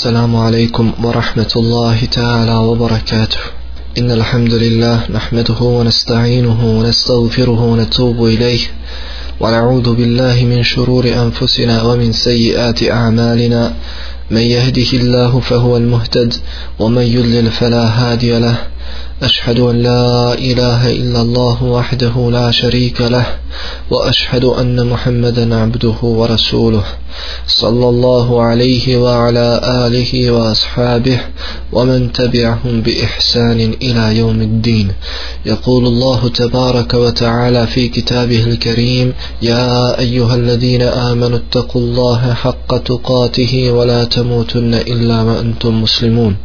السلام عليكم ورحمة الله تعالى وبركاته إن الحمد لله نحمده ونستعينه ونستغفره ونتوب إليه ونعوذ بالله من شرور أنفسنا ومن سيئات أعمالنا من يهده الله فهو المهتد ومن يضلل فلا هادي له أشهد أن لا إله إلا الله وحده لا شريك له وأشهد أن محمدا عبده ورسوله صلى الله عليه وعلى آله وأصحابه ومن تبعهم بإحسان إلى يوم الدين يقول الله تبارك وتعالى في كتابه الكريم يا أيها الذين آمنوا اتقوا الله حق تقاته ولا تموتن إلا وأنتم مسلمون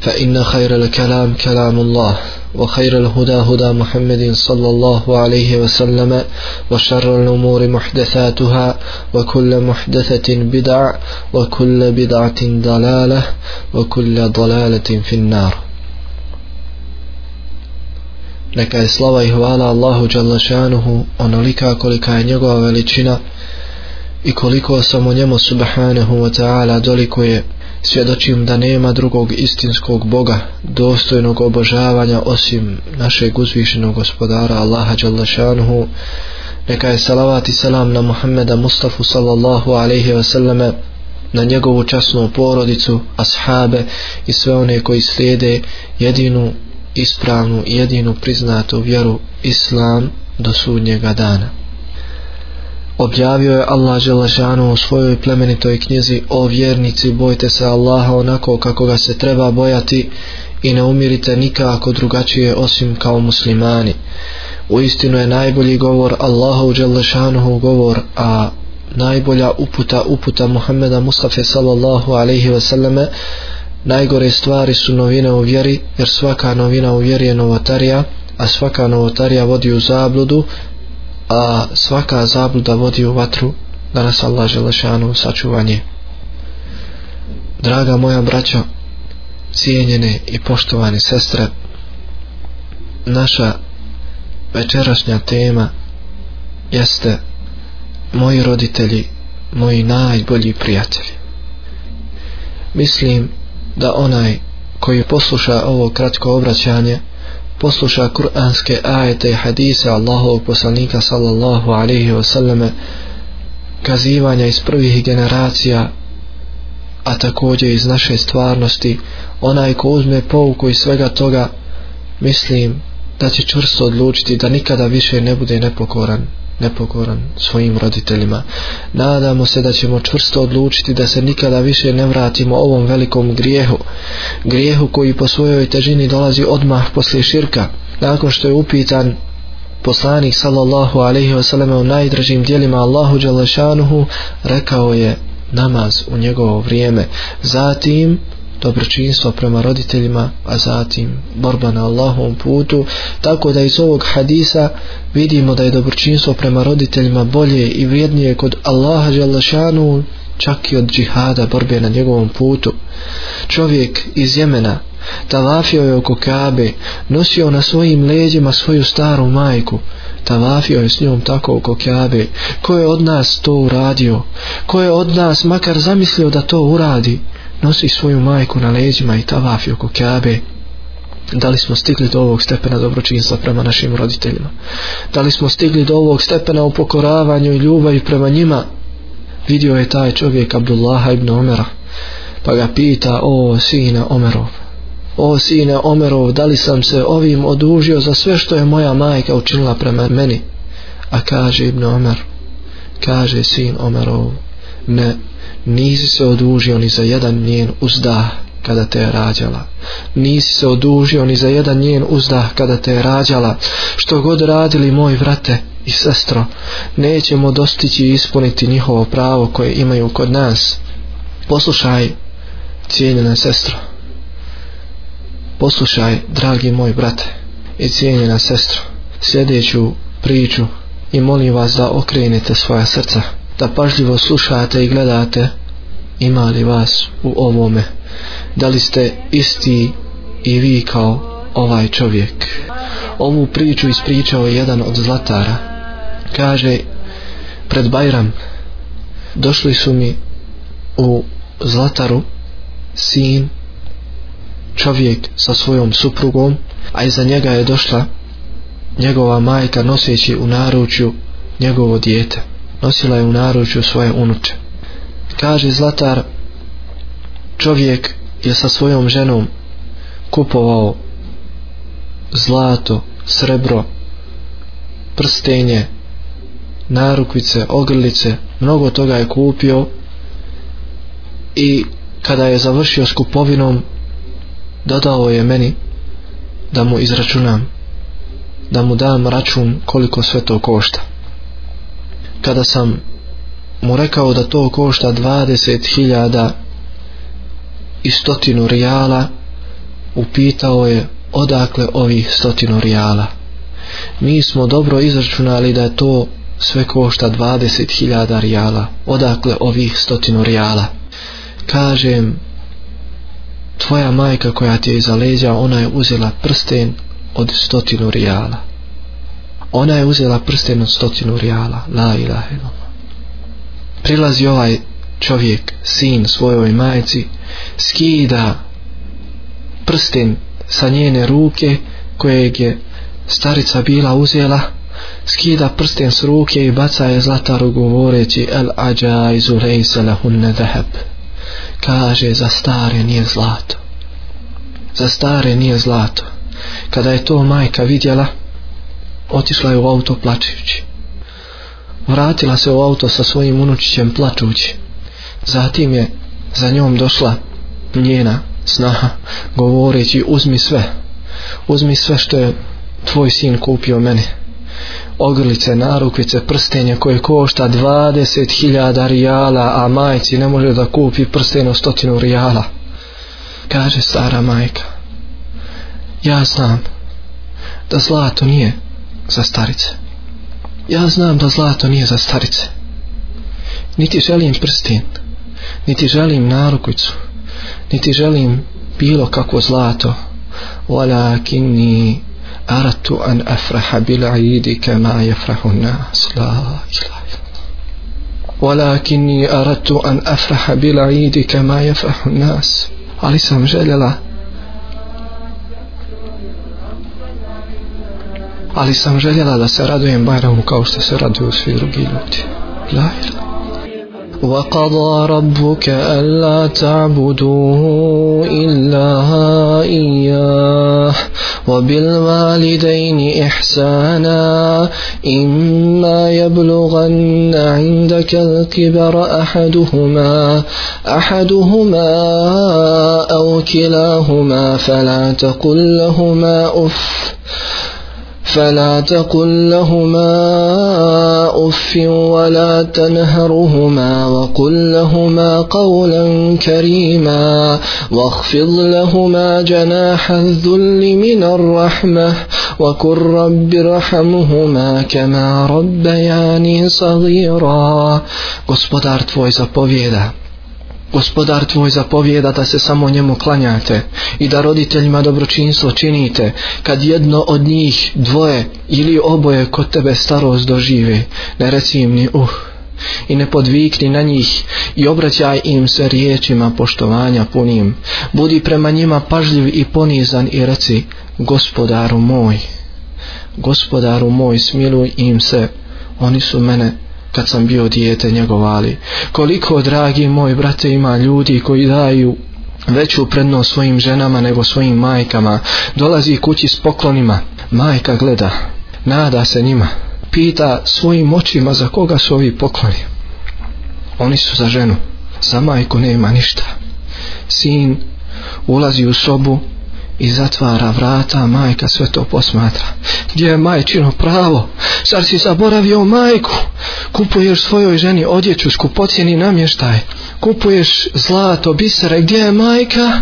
فإن خير الكلام كلام الله وخير الهدى هدى محمد صلى الله عليه وسلم وشر الأمور محدثاتها وكل محدثة بدع وكل بدعة ضلالة وكل ضلالة في النار لك je slava i hvala Allahu Đalašanuhu كل كان يقوى i koliko samo njemu subhanahu wa ta'ala doliko je svjedočim da nema drugog istinskog Boga dostojnog obožavanja osim našeg uzvišenog gospodara Allaha Đallašanuhu neka je salavat i salam na Muhammeda Mustafa sallallahu alaihi wa sallame na njegovu časnu porodicu, ashabe i sve one koji slijede jedinu ispravnu i jedinu priznatu vjeru Islam do sudnjega dana. Objavio je Allah Želešanu u svojoj plemenitoj knjizi O vjernici, bojte se Allaha onako kako ga se treba bojati i ne umirite nikako drugačije osim kao muslimani. U istinu je najbolji govor Allahu Želešanuhu govor, a najbolja uputa uputa Muhammeda Mustafa sallallahu alaihi wasallame najgore stvari su novine u vjeri jer svaka novina u vjeri je novotarija a svaka novotarija vodi u zabludu a svaka zabluda vodi u vatru da nas Allah želešanu sačuvanje draga moja braćo cijenjene i poštovane sestre naša večerašnja tema jeste moji roditelji moji najbolji prijatelji mislim da onaj koji posluša ovo kratko obraćanje posluša kuranske ajete i hadise Allahovog poslanika sallallahu alaihi wasallame kazivanja iz prvih generacija a također iz naše stvarnosti onaj ko uzme pouku iz svega toga mislim da će čvrsto odlučiti da nikada više ne bude nepokoran nepokoran svojim roditeljima. Nadamo se da ćemo čvrsto odlučiti da se nikada više ne vratimo ovom velikom grijehu. Grijehu koji po svojoj težini dolazi odmah poslije širka. Nakon što je upitan poslanik sallallahu alaihi wa sallam u najdražim dijelima Allahu Đalešanuhu rekao je namaz u njegovo vrijeme. Zatim dobročinstvo prema roditeljima, a zatim borba na Allahovom putu, tako da iz ovog hadisa vidimo da je dobročinstvo prema roditeljima bolje i vrijednije kod Allaha Đalašanu, čak i od džihada borbe na njegovom putu. Čovjek iz Jemena Tavafio je oko Kabe, nosio na svojim leđima svoju staru majku. Tavafio je s njom tako oko Kabe. Ko je od nas to uradio? Ko je od nas makar zamislio da to uradi? nosi svoju majku na leđima i tavafi oko Kabe, da li smo stigli do ovog stepena dobročinstva prema našim roditeljima? Da li smo stigli do ovog stepena u pokoravanju i ljubavi prema njima? Vidio je taj čovjek Abdullaha ibn Omera, pa ga pita, o sine Omerov, o sine Omerov, da li sam se ovim odužio za sve što je moja majka učinila prema meni? A kaže ibn Omer, kaže sin Omerov, ne, nisi se odužio ni za jedan njen uzdah kada te je rađala. Nisi se odužio ni za jedan njen uzdah kada te je rađala. Što god radili moji vrate i sestro, nećemo dostići i ispuniti njihovo pravo koje imaju kod nas. Poslušaj, cijenjena sestro. Poslušaj, dragi moj brate i cijenjena sestro, sljedeću priču i molim vas da okrenete svoja srca da pažljivo slušate i gledate ima li vas u ovome da li ste isti i vi kao ovaj čovjek ovu priču ispričao je jedan od zlatara kaže pred Bajram došli su mi u zlataru sin čovjek sa svojom suprugom a iza njega je došla njegova majka noseći u naručju njegovo dijete nosila je u naručju svoje unuče. Kaže Zlatar, čovjek je sa svojom ženom kupovao zlato, srebro, prstenje, narukvice, ogrlice, mnogo toga je kupio i kada je završio s kupovinom, dodao je meni da mu izračunam, da mu dam račun koliko sve to košta kada sam mu rekao da to košta 20.000 i stotinu rijala upitao je odakle ovih stotinu rijala mi smo dobro izračunali da to sve košta 20.000 rijala odakle ovih stotinu rijala kažem tvoja majka koja ti je iza leđa ona je uzela prsten od stotinu rijala ona je uzela prsten od stotinu rijala la ilaha illallah prilazi ovaj čovjek sin svojoj majci skida prsten sa njene ruke kojeg je starica bila uzela skida prsten s ruke i baca je zlataru govoreći el ađa izu lejse lahunne zaheb kaže za stare nije zlato za stare nije zlato kada je to majka vidjela otišla je u auto plačajući. Vratila se u auto sa svojim unučićem plačući. Zatim je za njom došla njena snaha govoreći uzmi sve. Uzmi sve što je tvoj sin kupio meni. Ogrlice, narukvice, prstenje koje košta 20.000 rijala, a majci ne može da kupi prsten o stotinu rijala. Kaže stara majka. Ja znam da zlato nije za starice. Ja znam da zlato nije za starice. Niti želim prstin, niti želim narukicu, niti želim bilo kako zlato. Walakinni aratu an afraha bil aidi kama yafrahu nas. La ilaha Walakinni aratu an afraha bil aidi kama yafrahu nas. Ali sam željela ali sam željela da se radujem Bajramu kao što se raduju svi drugi ljudi. La وقضى ربك ألا تعبدوا إلا إياه وبالوالدين إحسانا إما يبلغن عندك الكبر أحدهما أحدهما أو كلاهما فلا تقل لهما أف فلا تقل لهما أف ولا تنهرهما وقل لهما قولا كريما واخفض لهما جناح الذل من الرحمة وكن رب رحمهما كما ربياني صغيرا Gospodar Tvoj zapovjeda gospodar tvoj zapovjeda da se samo njemu klanjate i da roditeljima dobročinstvo činite kad jedno od njih dvoje ili oboje kod tebe starost dožive ne reci im ni uh i ne podvikni na njih i obraćaj im se riječima poštovanja punim budi prema njima pažljiv i ponizan i reci gospodaru moj gospodaru moj smiluj im se oni su mene kad sam bio dijete njegovali. Koliko, dragi moji brate, ima ljudi koji daju veću prednost svojim ženama nego svojim majkama. Dolazi kući s poklonima, majka gleda, nada se njima, pita svojim očima za koga su ovi pokloni. Oni su za ženu, za majku nema ništa. Sin ulazi u sobu, i zatvara vrata, majka sve to posmatra. Gdje je majčino pravo? Sad si zaboravio majku. Kupuješ svojoj ženi odjeću, skupocijeni namještaj. Kupuješ zlato, bisere, gdje je majka?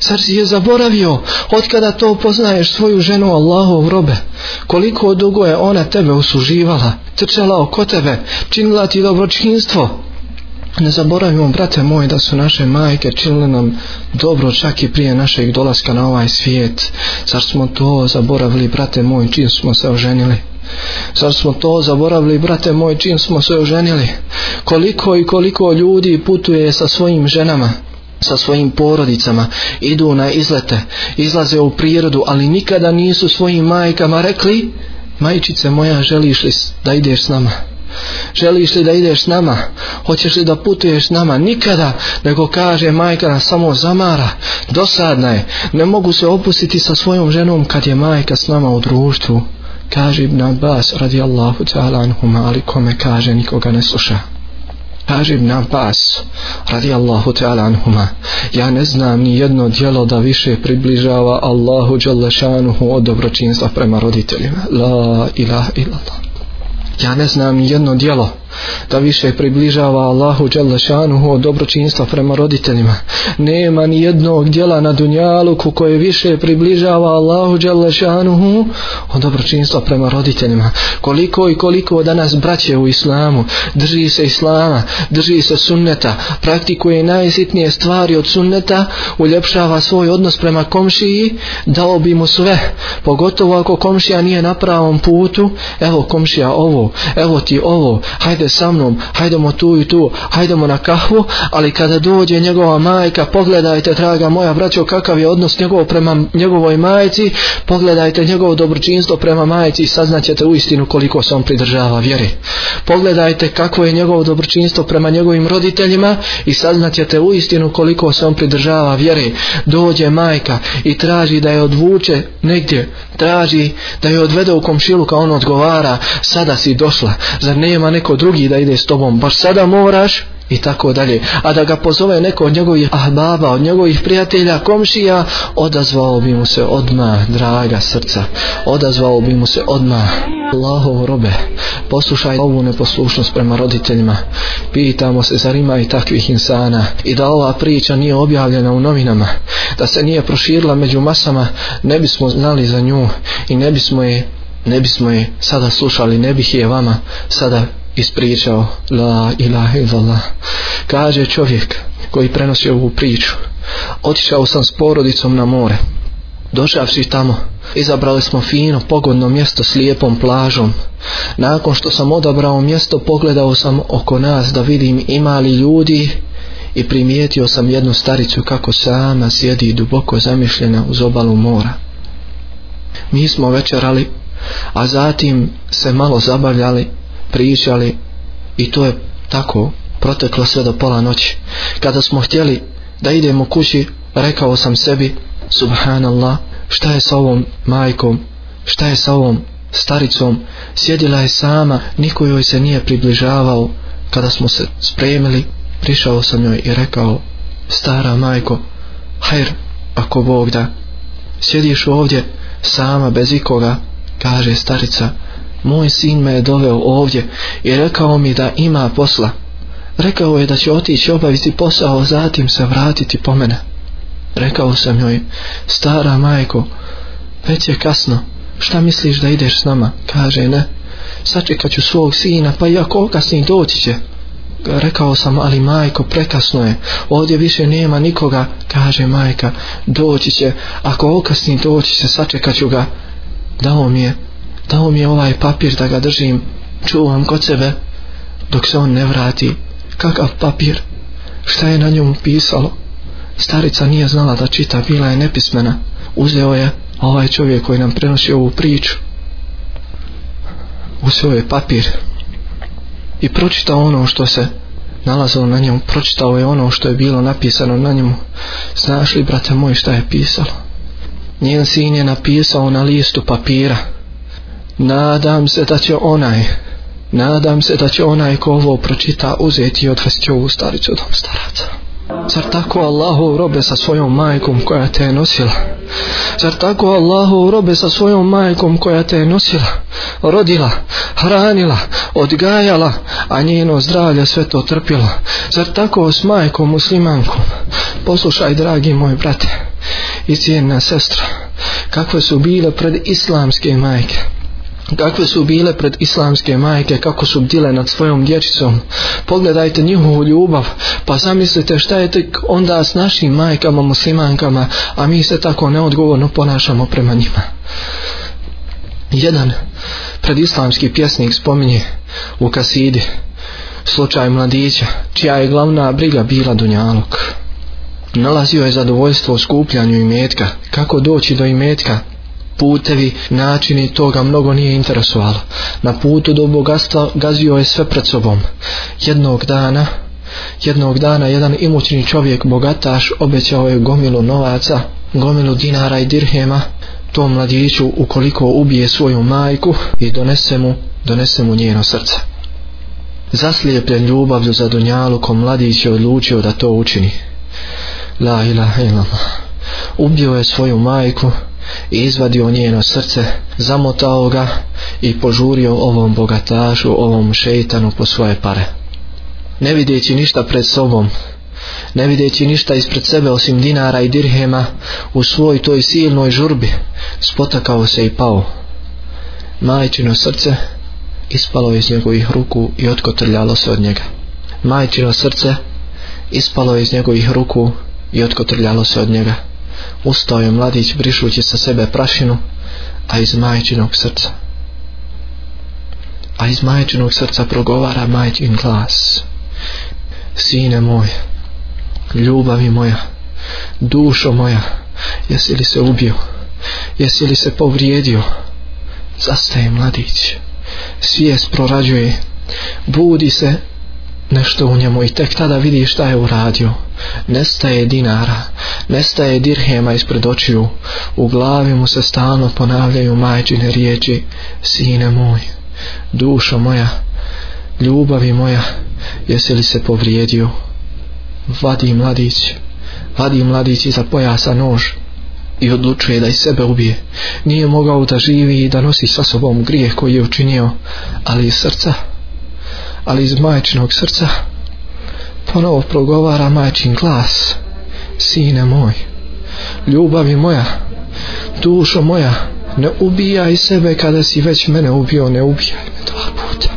Sad si je zaboravio. Otkada to poznaješ svoju ženu Allahov robe? Koliko dugo je ona tebe usuživala? Trčala oko tebe? Činila ti dobročinstvo? Ne zaboravimo, brate moji, da su naše majke činile nam dobro čak i prije našeg dolaska na ovaj svijet. Zar smo to zaboravili, brate moji, čim smo se oženili? Zar smo to zaboravili, brate moji, čim smo se oženili? Koliko i koliko ljudi putuje sa svojim ženama? sa svojim porodicama, idu na izlete, izlaze u prirodu, ali nikada nisu svojim majkama rekli, majčice moja, želiš li da ideš s nama? želiš li da ideš s nama hoćeš li da putuješ s nama nikada nego kaže majka nas samo zamara dosadna je ne mogu se opustiti sa svojom ženom kad je majka s nama u društvu kaže Ibn Abbas radijallahu ta'ala anhum ali kome kaže nikoga ne sluša kaže Ibn Abbas radijallahu ta'ala anhum ja ne znam ni jedno dijelo da više približava Allahu džallašanuhu od dobročinstva prema roditeljima la ilaha illallah ja ne znam jedno dijelo da više približava Allahu Đelešanuhu od dobročinstva prema roditeljima. Nema ni jednog djela na Dunjaluku koje više približava Allahu Đelešanuhu od dobročinstva prema roditeljima. Koliko i koliko danas braće u Islamu, drži se Islama, drži se sunneta, praktikuje najsitnije stvari od sunneta, uljepšava svoj odnos prema komšiji, dao bi mu sve, pogotovo ako komšija nije na pravom putu, evo komšija ovo, evo ti ovo, hajde hajde sa mnom, hajdemo tu i tu, hajdemo na kahvu, ali kada dođe njegova majka, pogledajte, draga moja braćo, kakav je odnos njegov prema njegovoj majici, pogledajte njegovo dobročinstvo prema majici i saznaćete u istinu koliko se on pridržava vjere. Pogledajte kako je njegovo dobročinstvo prema njegovim roditeljima i saznaćete u istinu koliko se on pridržava vjere. Dođe majka i traži da je odvuče negdje, traži da je odvede u komšiluka, on odgovara, sada si došla, zar nema neko drugi drugi da ide s tobom, baš sada moraš i tako dalje. A da ga pozove neko od njegovih ahbaba, od njegovih prijatelja, komšija, odazvao bi mu se odma draga srca. Odazvao bi mu se odma Allahov robe. Poslušaj ovu neposlušnost prema roditeljima. Pitamo se zar ima i takvih insana i da ova priča nije objavljena u novinama, da se nije proširila među masama, ne bismo znali za nju i ne bismo je ne bismo je sada slušali, ne bih je vama sada ispričao la ilaha illallah kaže čovjek koji prenosi ovu priču otišao sam s porodicom na more došavši tamo izabrali smo fino pogodno mjesto s lijepom plažom nakon što sam odabrao mjesto pogledao sam oko nas da vidim imali ljudi i primijetio sam jednu staricu kako sama sjedi duboko zamišljena uz obalu mora mi smo večerali a zatim se malo zabavljali pričali i to je tako proteklo sve do pola noći. Kada smo htjeli da idemo kući, rekao sam sebi, subhanallah, šta je sa ovom majkom, šta je sa ovom staricom, sjedila je sama, niko joj se nije približavao. Kada smo se spremili, prišao sam joj i rekao, stara majko, hajr, ako Bog da, sjediš ovdje sama bez ikoga, kaže starica, moj sin me je doveo ovdje i rekao mi da ima posla. Rekao je da će otići obaviti posao, zatim se vratiti po mene. Rekao sam joj, stara majko, već je kasno, šta misliš da ideš s nama? Kaže, ne, sačekat ću svog sina, pa ja koga sin doći će? Rekao sam, ali majko, prekasno je, ovdje više nema nikoga. Kaže majka, doći će, ako okasni doći će, sačekat ću ga. Dao mi je dao mi je ovaj papir da ga držim čuvam kod sebe dok se on ne vrati kakav papir šta je na njom pisalo starica nije znala da čita bila je nepismena uzeo je ovaj čovjek koji nam prenosi ovu priču uzeo je papir i pročitao ono što se nalazilo na njemu pročitao je ono što je bilo napisano na njemu znaš li brate moj šta je pisalo njen sin je napisao na listu papira nadam se da će onaj nadam se da će onaj ko ovo pročita uzeti i odvesti ovu staricu dom staraca zar tako Allahu robe sa svojom majkom koja te je nosila zar tako Allahu robe sa svojom majkom koja te je nosila rodila, hranila, odgajala a njeno zdravlje sve to trpilo zar tako s majkom muslimankom poslušaj dragi moj brate i cijena sestra kakve su bile pred islamske majke kakve su bile pred islamske majke, kako su bdile nad svojom dječicom. Pogledajte njihovu ljubav, pa zamislite šta je tek onda s našim majkama, muslimankama, a mi se tako neodgovorno ponašamo prema njima. Jedan predislamski pjesnik spominje u kasidi slučaj mladića, čija je glavna briga bila Dunjalog. Nalazio je zadovoljstvo u skupljanju imetka. Kako doći do imetka? putevi, načini, toga mnogo nije interesovalo. Na putu do bogatstva gazio je sve pred sobom. Jednog dana, jednog dana jedan imućni čovjek bogataš obećao je gomilu novaca, gomilu dinara i dirhema, tom mladiću ukoliko ubije svoju majku i donese mu, donese mu njeno srce. Zaslijepljen ljubavlju za Dunjalukom mladić je odlučio da to učini. La ilaha illallah. Ubio je svoju majku, i izvadio njeno srce, zamotao ga i požurio ovom bogatašu, ovom šeitanu po svoje pare. Ne vidjeći ništa pred sobom, ne vidjeći ništa ispred sebe osim dinara i dirhema, u svoj toj silnoj žurbi spotakao se i pao. Majčino srce ispalo iz njegovih ruku i otkotrljalo se od njega. Majčino srce ispalo iz njegovih ruku i otkotrljalo se od njega ustao je mladić brišući sa sebe prašinu, a iz majčinog srca. A iz majčinog srca progovara majčin glas. Sine moj, ljubavi moja, dušo moja, jesi li se ubio, jesi li se povrijedio, zastaje mladić, svijest prorađuje, budi se, nešto u njemu i tek tada vidi šta je uradio. Nestaje dinara, nestaje dirhema ispred očiju, u glavi mu se stalno ponavljaju majčine riječi, sine moj, dušo moja, ljubavi moja, jesi li se povrijedio? Vadi mladić, vadi mladić iza pojasa nož i odlučuje da i sebe ubije. Nije mogao da živi i da nosi sa sobom grijeh koji je učinio, ali iz srca ali iz majčinog srca ponovo progovara majčin glas sine moj ljubavi moja dušo moja ne ubijaj sebe kada si već mene ubio ne ubijaj me dva puta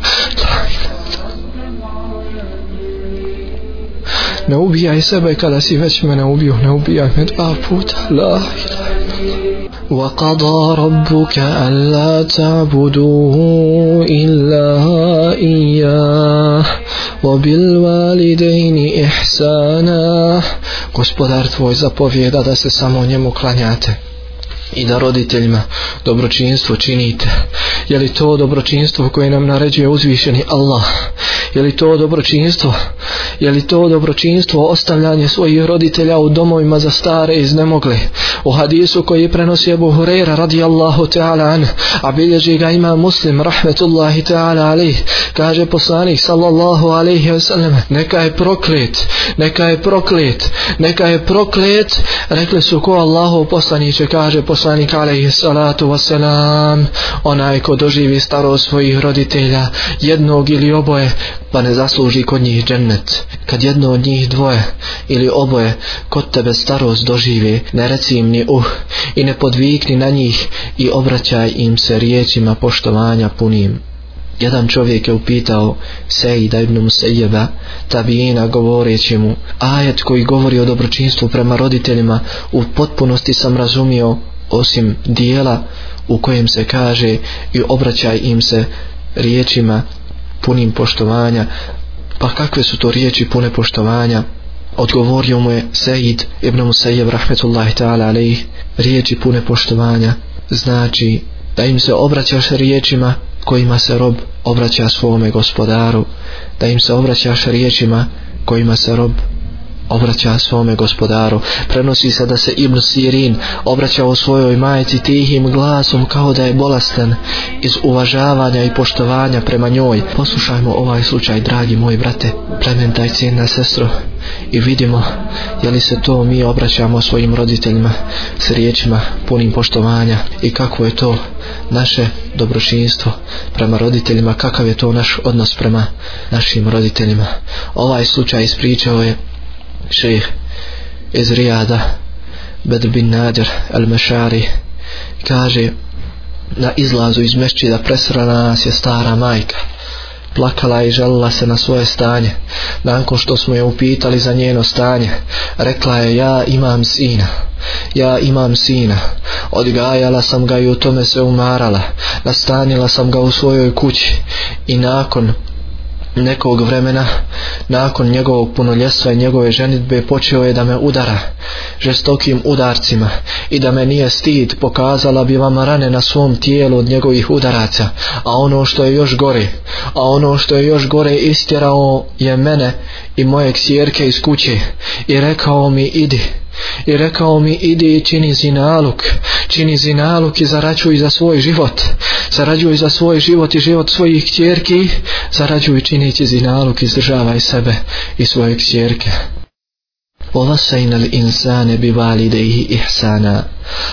ne ubijaj sebe kada si već mene ubio ne ubijaj me dva puta la ilaha illallah وقضى ربك ألا تعبدوه إلا إياه وبالوالدين إحسانا Gospodar tvoj zapovjeda da se samo njemu klanjate i da roditeljima dobročinstvo činite je li to dobročinstvo koje nam naređuje uzvišeni Allah je li to dobročinstvo je li to dobročinstvo ostavljanje svojih roditelja u domovima za stare i znemogle u hadisu koji prenosi Abu Hurera radijallahu ta'ala an a bilježi ga ima muslim rahmetullahi ta'ala ali kaže poslanik sallallahu alaihi wasallam neka je proklet neka je proklet neka je proklet rekli su ko Allahu poslaniće kaže poslanik poslanik alaihi salatu wasalam onaj ko doživi staro svojih roditelja jednog ili oboje pa ne zasluži kod njih džennet kad jedno od njih dvoje ili oboje kod tebe starost dožive ne reci im ni uh i ne podvikni na njih i obraćaj im se riječima poštovanja punim Jedan čovjek je upitao Sejda ibn Musejeba, tabijina govoreći mu, ajet koji govori o dobročinstvu prema roditeljima, u potpunosti sam razumio, osim dijela u kojem se kaže i obraćaj im se riječima punim poštovanja pa kakve su to riječi pune poštovanja odgovorio mu je Sejid ibn Musajib rahmetullahi ta'ala ali riječi pune poštovanja znači da im se obraćaš riječima kojima se rob obraća svome gospodaru da im se obraćaš riječima kojima se rob obraća svome gospodaru. Prenosi se da se Ibn Sirin obraća o svojoj majici tihim glasom kao da je bolasten iz uvažavanja i poštovanja prema njoj. Poslušajmo ovaj slučaj, dragi moji brate, plementa i cijena sestro i vidimo je li se to mi obraćamo svojim roditeljima s riječima punim poštovanja i kako je to naše dobročinstvo prema roditeljima, kakav je to naš odnos prema našim roditeljima. Ovaj slučaj ispričao je šejh iz Rijada Bed bin Nadir al Mešari kaže na izlazu iz mešćida presrana nas je stara majka plakala i žalila se na svoje stanje nakon što smo je upitali za njeno stanje rekla je ja imam sina ja imam sina odgajala sam ga i u tome se umarala nastanila sam ga u svojoj kući i nakon nekog vremena nakon njegovog punoljestva i njegove ženitbe počeo je da me udara žestokim udarcima i da me nije stid pokazala bi vam rane na svom tijelu od njegovih udaraca a ono što je još gore a ono što je još gore istjerao je mene i moje ksjerke iz kuće i rekao mi idi i rekao mi ide i čini zinaluk čini zinaluk i zarađuj za svoj život zarađuj za svoj život i život svojih kćerki zarađuj činići zinaluk izdržavaj sebe i svoje kćerke ووصينا الإنسان بوالديه إحسانا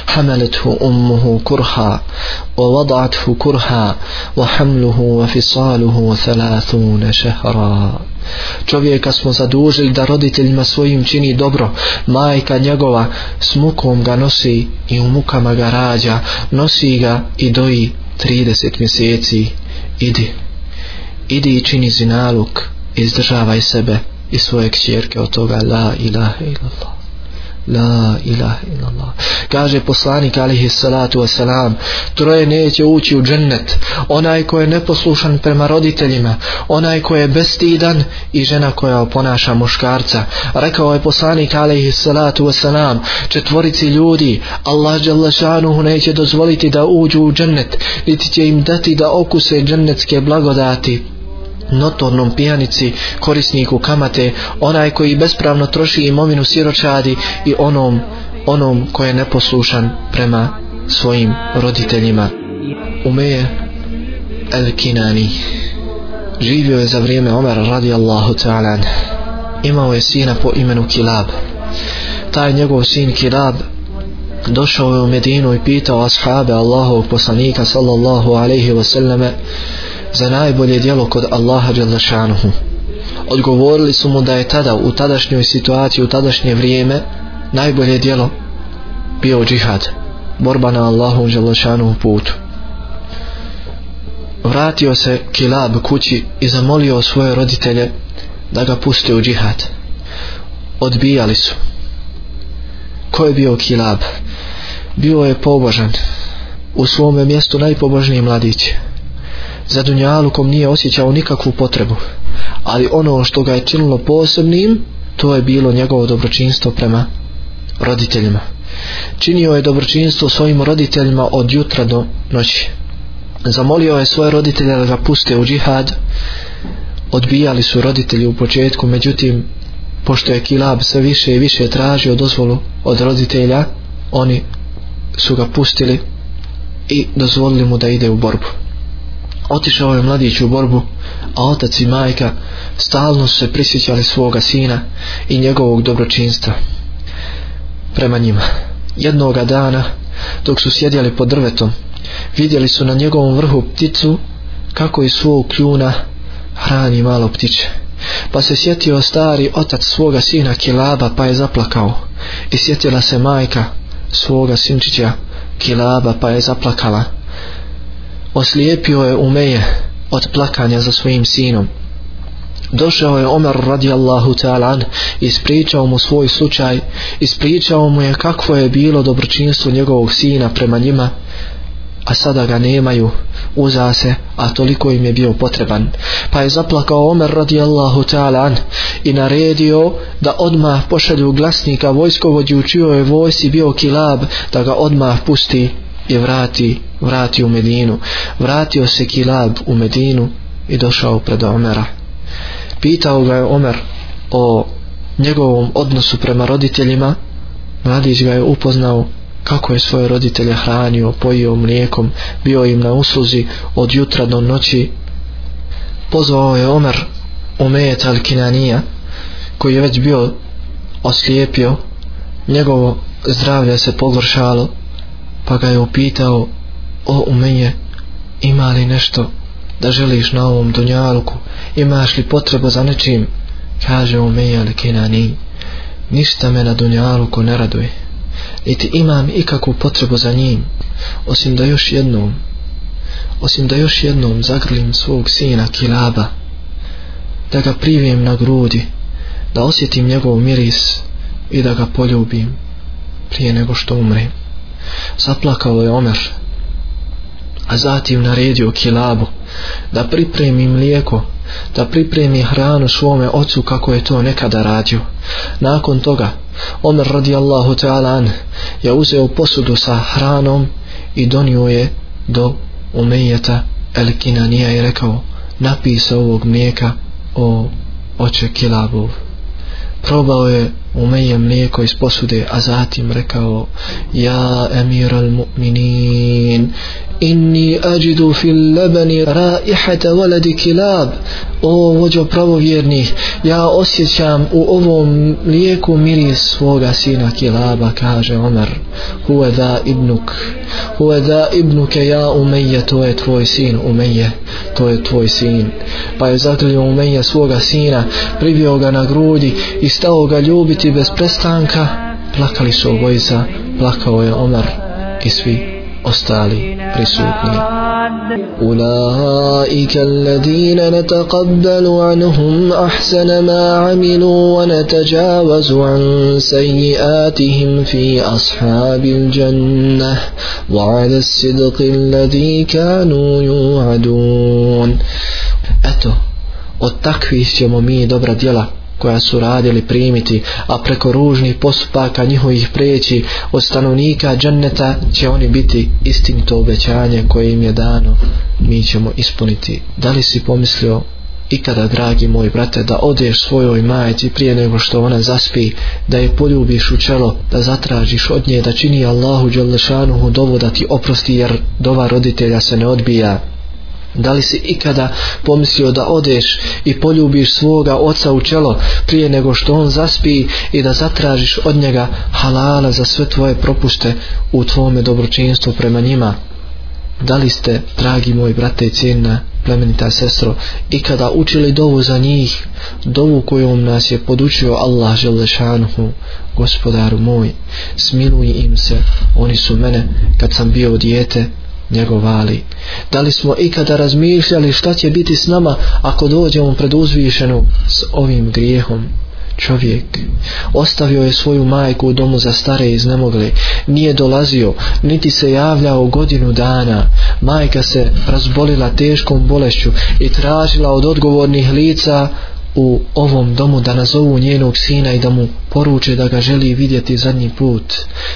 حملته أمه كرها ووضعته كرها وحمله وفصاله ثلاثون شهرا Čovjeka smo zadužili da roditeljima svojim čini dobro, majka njegova s mukom ga nosi i u mukama ga rađa, nosi ga i doji 30 mjeseci. Idi, idi i čini zinaluk, izdržavaj sebe i svoje kćerke od toga la ilaha illallah. La ilaha illallah. Kaže poslanik alihi salatu wasalam, troje neće ući u džennet, onaj ko je neposlušan prema roditeljima, onaj ko je bestidan i žena koja oponaša muškarca. Rekao je poslanik alihi salatu wasalam, četvorici ljudi, Allah djelašanuhu neće dozvoliti da uđu u džennet, niti će im dati da okuse džennetske blagodati, notornom pijanici, korisniku kamate, onaj koji bespravno troši imovinu siročadi i onom, onom koji je neposlušan prema svojim roditeljima. Umeje El Kinani živio je za vrijeme Omer radijallahu ta'ala imao je sina po imenu Kilab taj njegov sin Kilab došao je u Medinu i pitao ashabe Allahovog poslanika sallallahu alaihi wasallame za najbolje dijelo kod Allaha Đalešanuhu. Odgovorili su mu da je tada u tadašnjoj situaciji, u tadašnje vrijeme, najbolje dijelo bio džihad, borba na Allahu Đalešanuhu putu. Vratio se Kilab kući i zamolio svoje roditelje da ga puste u džihad. Odbijali su. Ko je bio Kilab? Bio je pobožan. U svome mjestu najpobožniji mladići za dunjalukom nije osjećao nikakvu potrebu, ali ono što ga je činilo posebnim, to je bilo njegovo dobročinstvo prema roditeljima. Činio je dobročinstvo svojim roditeljima od jutra do noći. Zamolio je svoje roditelje da ga puste u džihad. Odbijali su roditelji u početku, međutim, pošto je Kilab sve više i više tražio dozvolu od roditelja, oni su ga pustili i dozvolili mu da ide u borbu otišao je mladić u borbu, a otac i majka stalno su se prisjećali svoga sina i njegovog dobročinstva. Prema njima, jednoga dana, dok su sjedjali pod drvetom, vidjeli su na njegovom vrhu pticu kako iz svog kljuna hrani malo ptiće. Pa se sjetio stari otac svoga sina Kilaba pa je zaplakao i sjetila se majka svoga sinčića Kilaba pa je zaplakala oslijepio je Umeje od plakanja za svojim sinom. Došao je Omer radijallahu ta'ala i ispričao mu svoj slučaj, ispričao mu je kako je bilo dobročinstvo njegovog sina prema njima, a sada ga nemaju, uza se, a toliko im je bio potreban. Pa je zaplakao Omer radijallahu ta'ala i naredio da odmah pošalju glasnika vojskovođu u čio je vojsi bio kilab da ga odmah pusti i vrati, vrati u Medinu. Vratio se Kilab u Medinu i došao pred Omera. Pitao ga je Omer o njegovom odnosu prema roditeljima. Mladić ga je upoznao kako je svoje roditelje hranio, pojio mlijekom, bio im na usluzi od jutra do noći. Pozvao je Omer Umejet Al-Kinanija koji je već bio oslijepio njegovo zdravlje se pogoršalo pa ga je upitao o umenje ima li nešto da želiš na ovom dunjalku imaš li potrebu za nečim kaže umenje ali kina ni ništa me na dunjalku ne raduje niti imam ikakvu potrebu za njim osim da još jednom osim da još jednom zagrlim svog sina Kilaba da ga privijem na grudi da osjetim njegov miris i da ga poljubim prije nego što umrem zaplakao je Omer a zatim naredio Kilabu da pripremi mlijeko da pripremi hranu svome ocu kako je to nekada radio nakon toga Omer radijallahu ta'ala an je uzeo posudu sa hranom i donio je do Umejeta El Kinanija i rekao napisa ovog mlijeka o oče Kilabov probao je Umeje mlijeko iz posude, a zatim rekao, Ja emir al mu'minin, inni ađidu fil lebeni raihete voledi kilab, o vođo pravovjernih, ja osjećam u ovom mlijeku miris svoga sina kilaba, kaže Omer, huve da ibnuk, huve da ibnuke ja umeje, to je tvoj sin umeje to je tvoj sin. Pa je zagrljio umenja svoga sina, privio ga na grudi i stao ga ljubiti bez prestanka. Plakali su obojica, plakao je Omar i svi ostali prisutni. أولئك الذين نتقبل عنهم أحسن ما عملوا ونتجاوز عن سيئاتهم في أصحاب الجنة وعلى الصدق الذي كانوا يوعدون أتو od takvih ćemo mi dobra djela koja su radili primiti, a preko ružnih postupaka njihovih preći od stanovnika dženneta će oni biti istinito obećanje koje im je dano, mi ćemo ispuniti. Da li si pomislio ikada, dragi moj brate, da odeš svojoj majici prije nego što ona zaspi, da je poljubiš u čelo, da zatražiš od nje, da čini Allahu Đelešanuhu dovodati oprosti jer dova roditelja se ne odbija. Da li si ikada pomislio da odeš i poljubiš svoga oca u čelo prije nego što on zaspi i da zatražiš od njega halala za sve tvoje propuste u tvome dobročinstvu prema njima? Da li ste, dragi moji brate i cijena, plemenita sestro, ikada učili dovu za njih, dovu kojom nas je podučio Allah želešanuhu, gospodaru moj, smiluj im se, oni su mene kad sam bio dijete, njegov ali. Da li smo ikada razmišljali šta će biti s nama ako dođemo pred uzvišenu s ovim grijehom? Čovjek ostavio je svoju majku u domu za stare i znemogle. Nije dolazio, niti se javljao godinu dana. Majka se razbolila teškom bolešću i tražila od odgovornih lica u ovom domu da nazovu njenog sina i da mu poruče da ga želi vidjeti zadnji put,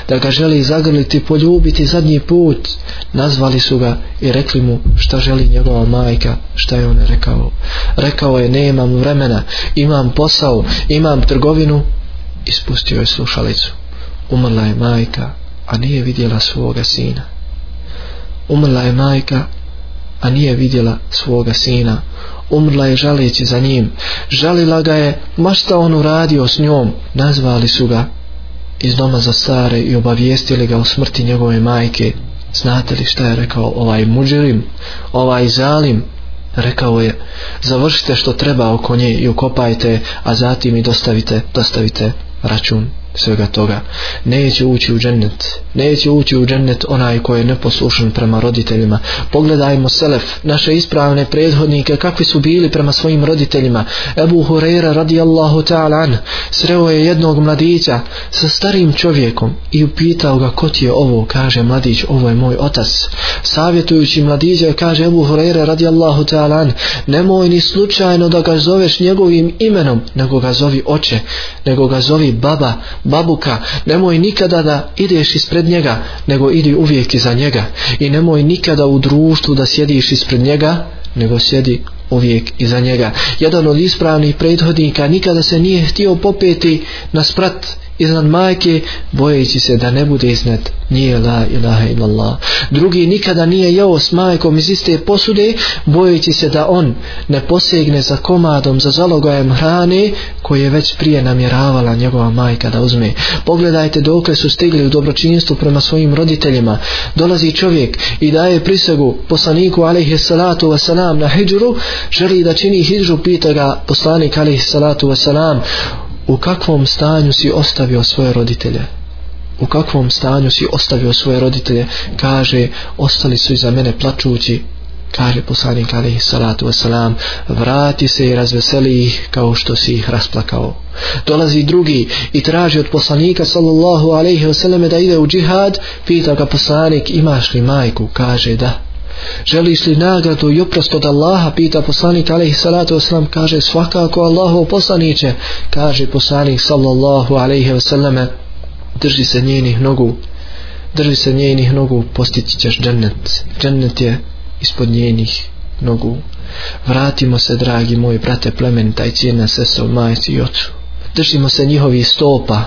da ga želi zagrliti, poljubiti zadnji put, nazvali su ga i rekli mu šta želi njegova majka, šta je on rekao. Rekao je nemam vremena, imam posao, imam trgovinu, ispustio je slušalicu. Umrla je majka, a nije vidjela svoga sina. Umrla je majka, a nije vidjela svoga sina umrla je žaleći za njim. Žalila ga je, ma šta on uradio s njom, nazvali su ga iz doma za stare i obavijestili ga o smrti njegove majke. Znate li šta je rekao ovaj muđerim, ovaj zalim? Rekao je, završite što treba oko nje i ukopajte, a zatim i dostavite, dostavite račun svega toga. Neće ući u džennet. Neće ući u džennet onaj ko je neposlušan prema roditeljima. Pogledajmo Selef, naše ispravne prethodnike, kakvi su bili prema svojim roditeljima. Ebu Hurera radijallahu ta'ala an, sreo je jednog mladića sa starim čovjekom i upitao ga ko ti je ovo, kaže mladić, ovo je moj otac. Savjetujući mladića, kaže Ebu Hurera radijallahu ta'ala an, nemoj ni slučajno da ga zoveš njegovim imenom, nego ga zovi oče, nego ga zovi baba, babuka, nemoj nikada da ideš ispred njega, nego idi uvijek iza njega. I nemoj nikada u društvu da sjediš ispred njega, nego sjedi uvijek iza njega. Jedan od ispravnih prethodnika nikada se nije htio popeti na sprat iznad majke, bojeći se da ne bude iznad nije la ilaha illallah. Drugi nikada nije jeo s majkom iz iste posude, bojeći se da on ne posegne za komadom, za zalogajem hrane koje je već prije namjeravala njegova majka da uzme. Pogledajte dok su stigli u dobročinstvu prema svojim roditeljima. Dolazi čovjek i daje prisegu poslaniku alaihi salatu wasalam na hijđuru, želi da čini hijđu, pita ga poslanik alihi salatu wasalam, u kakvom stanju si ostavio svoje roditelje? U kakvom stanju si ostavio svoje roditelje? Kaže, ostali su iza mene plačući, kaže poslanik alihi salatu wasalam vrati se i razveseli ih kao što si ih rasplakao dolazi drugi i traži od poslanika sallallahu alaihi wasalame da ide u džihad pita ga poslanik imaš li majku kaže da Želiš li nagradu i oprost od Allaha, pita poslanik, alaihi salatu wasalam, kaže, svakako Allahu poslaniće, kaže poslanik, sallallahu alaihi wasalame, drži se njenih nogu, drži se njenih nogu, postići ćeš džennet, džennet je ispod njenih nogu. Vratimo se, dragi moji brate, plemen, taj cijena sestra, majci i ocu. Držimo se njihovi stopa,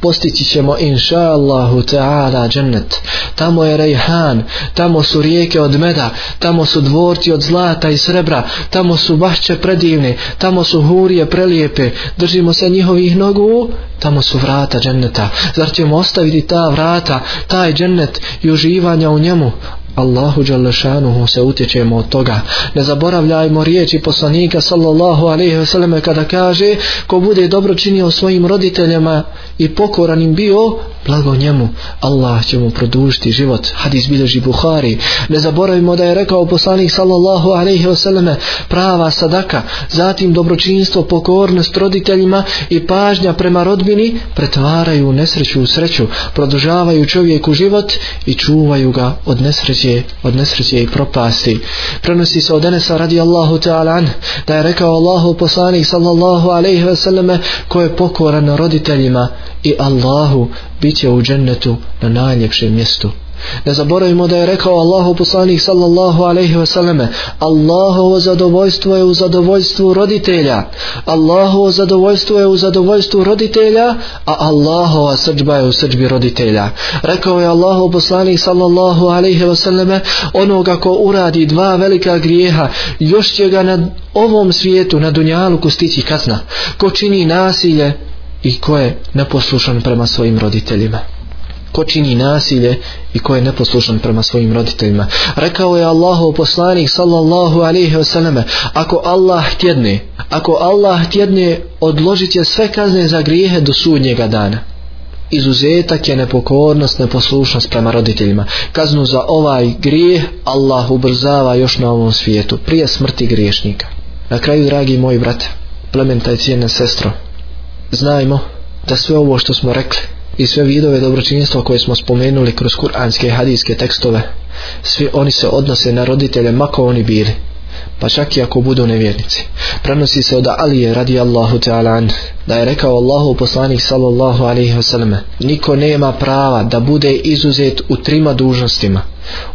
postići ćemo inša Allahu ta'ala džennet. Tamo je Rejhan, tamo su rijeke od meda, tamo su dvorci od zlata i srebra, tamo su bašće predivne, tamo su hurije prelijepe, držimo se njihovih nogu, tamo su vrata dženneta. Zar ćemo ostaviti ta vrata, taj džennet i uživanja u njemu, Allahu Đalešanuhu se utječemo od toga. Ne zaboravljajmo riječi poslanika sallallahu alaihi wasallam kada kaže ko bude dobro činio svojim roditeljama i pokoran im bio, blago njemu. Allah će mu produžiti život. Hadis bileži Buhari. Ne zaboravimo da je rekao poslanik sallallahu alaihi wasallam prava sadaka, zatim dobročinstvo, pokornost roditeljima i pažnja prema rodbini pretvaraju nesreću u sreću, produžavaju čovjeku život i čuvaju ga od nesreći nesreće od nesreće i propasti prenosi se od Enesa radi Allahu ta'ala da je rekao Allahu poslanik sallallahu alaihi ve selleme ko je pokoran roditeljima i Allahu bit će u džennetu na najljepšem mjestu Ne zaboravimo da je rekao Allahu poslanik sallallahu alaihi wasallam Allahovo zadovoljstvo je u zadovoljstvu roditelja. Allahovo zadovoljstvo je u zadovoljstvu roditelja, a Allahova srđba je u srđbi roditelja. Rekao je Allahu poslanik sallallahu alaihi wasallam onoga ko uradi dva velika grijeha, još će ga na ovom svijetu, na dunjalu kustići kazna. Ko čini nasilje i ko je neposlušan prema svojim roditeljima ko čini nasilje i ko je neposlušan prema svojim roditeljima. Rekao je Allahov poslanik sallallahu alaihi wasallam, ako Allah htjedne, ako Allah htjedne, odložit će sve kazne za grijehe do sudnjega dana. Izuzetak je nepokornost, neposlušnost prema roditeljima. Kaznu za ovaj grijeh Allah ubrzava još na ovom svijetu, prije smrti griješnika. Na kraju, dragi moji brate, plementa i cijene sestro, znajmo da sve ovo što smo rekli, i sve vidove dobročinjstva koje smo spomenuli kroz kuranske i hadijske tekstove, svi oni se odnose na roditelje mako oni bili, pa čak i ako budu nevjernici. Prenosi se od Alije radi Allahu ta'ala an, da je rekao Allahu poslanik sallallahu alaihi wasallam, niko nema prava da bude izuzet u trima dužnostima,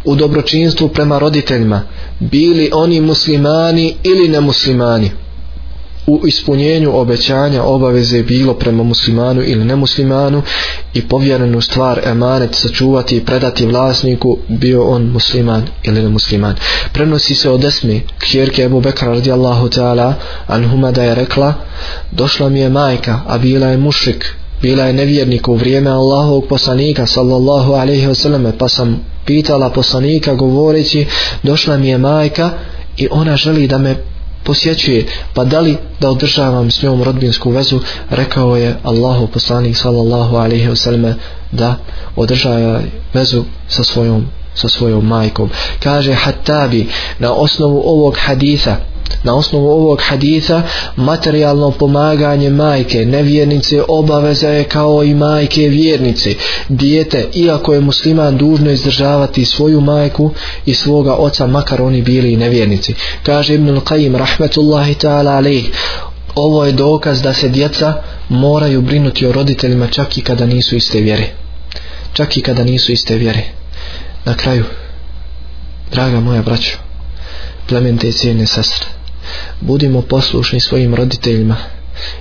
u dobročinstvu prema roditeljima, bili oni muslimani ili nemuslimani. muslimani u ispunjenju obećanja obaveze bilo prema muslimanu ili nemuslimanu i povjerenu stvar emanet sačuvati i predati vlasniku bio on musliman ili nemusliman. Prenosi se od esmi kjerke Ebu Bekra radijallahu ta'ala anhuma da je rekla došla mi je majka a bila je mušik bila je nevjernik u vrijeme Allahovog poslanika sallallahu alaihi wasallam pa sam pitala poslanika govoreći došla mi je majka i ona želi da me posjećuje pa da li da održavam s njom rodbinsku vezu rekao je Allahu poslanik sallallahu alaihi wasallam da održava vezu sa svojom sa svojom majkom kaže Hattabi na osnovu ovog hadisa na osnovu ovog haditha materijalno pomaganje majke nevjernice obaveza je kao i majke vjernice dijete iako je musliman dužno izdržavati svoju majku i svoga oca makar oni bili i nevjernici kaže Ibn Qayyim rahmetullahi ta'ala alih ovo je dokaz da se djeca moraju brinuti o roditeljima čak i kada nisu iste vjere čak i kada nisu iste vjere na kraju draga moja braćo plemente i cijene sestre budimo poslušni svojim roditeljima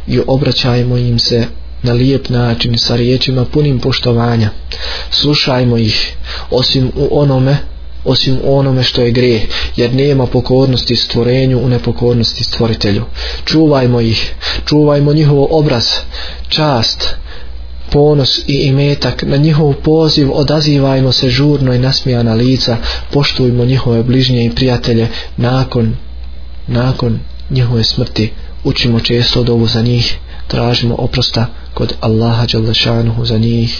i obraćajmo im se na lijep način sa riječima punim poštovanja slušajmo ih osim u onome osim u onome što je grije jer nema pokornosti stvorenju u nepokornosti stvoritelju čuvajmo ih čuvajmo njihovo obraz čast ponos i imetak, na njihov poziv odazivajmo se žurno i nasmijana lica, poštujmo njihove bližnje i prijatelje nakon, nakon njihove smrti, učimo često dovu za njih, tražimo oprosta kod Allaha Đalešanuhu za njih,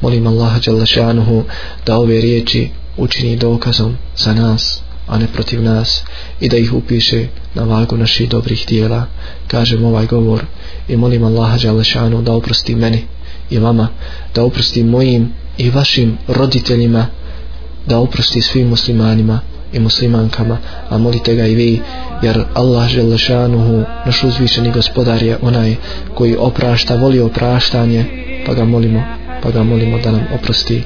molim Allaha Đalešanuhu da ove riječi učini dokazom za nas a ne protiv nas i da ih upiše na vagu naših dobrih dijela kažem ovaj govor i molim Allaha Đalešanu da oprosti meni i vama da oprosti mojim i vašim roditeljima da oprosti svim muslimanima i muslimankama a molite ga i vi jer Allah žele šanuhu naš uzvišeni gospodar je onaj koji oprašta voli opraštanje pa ga molimo pa ga molimo da nam oprosti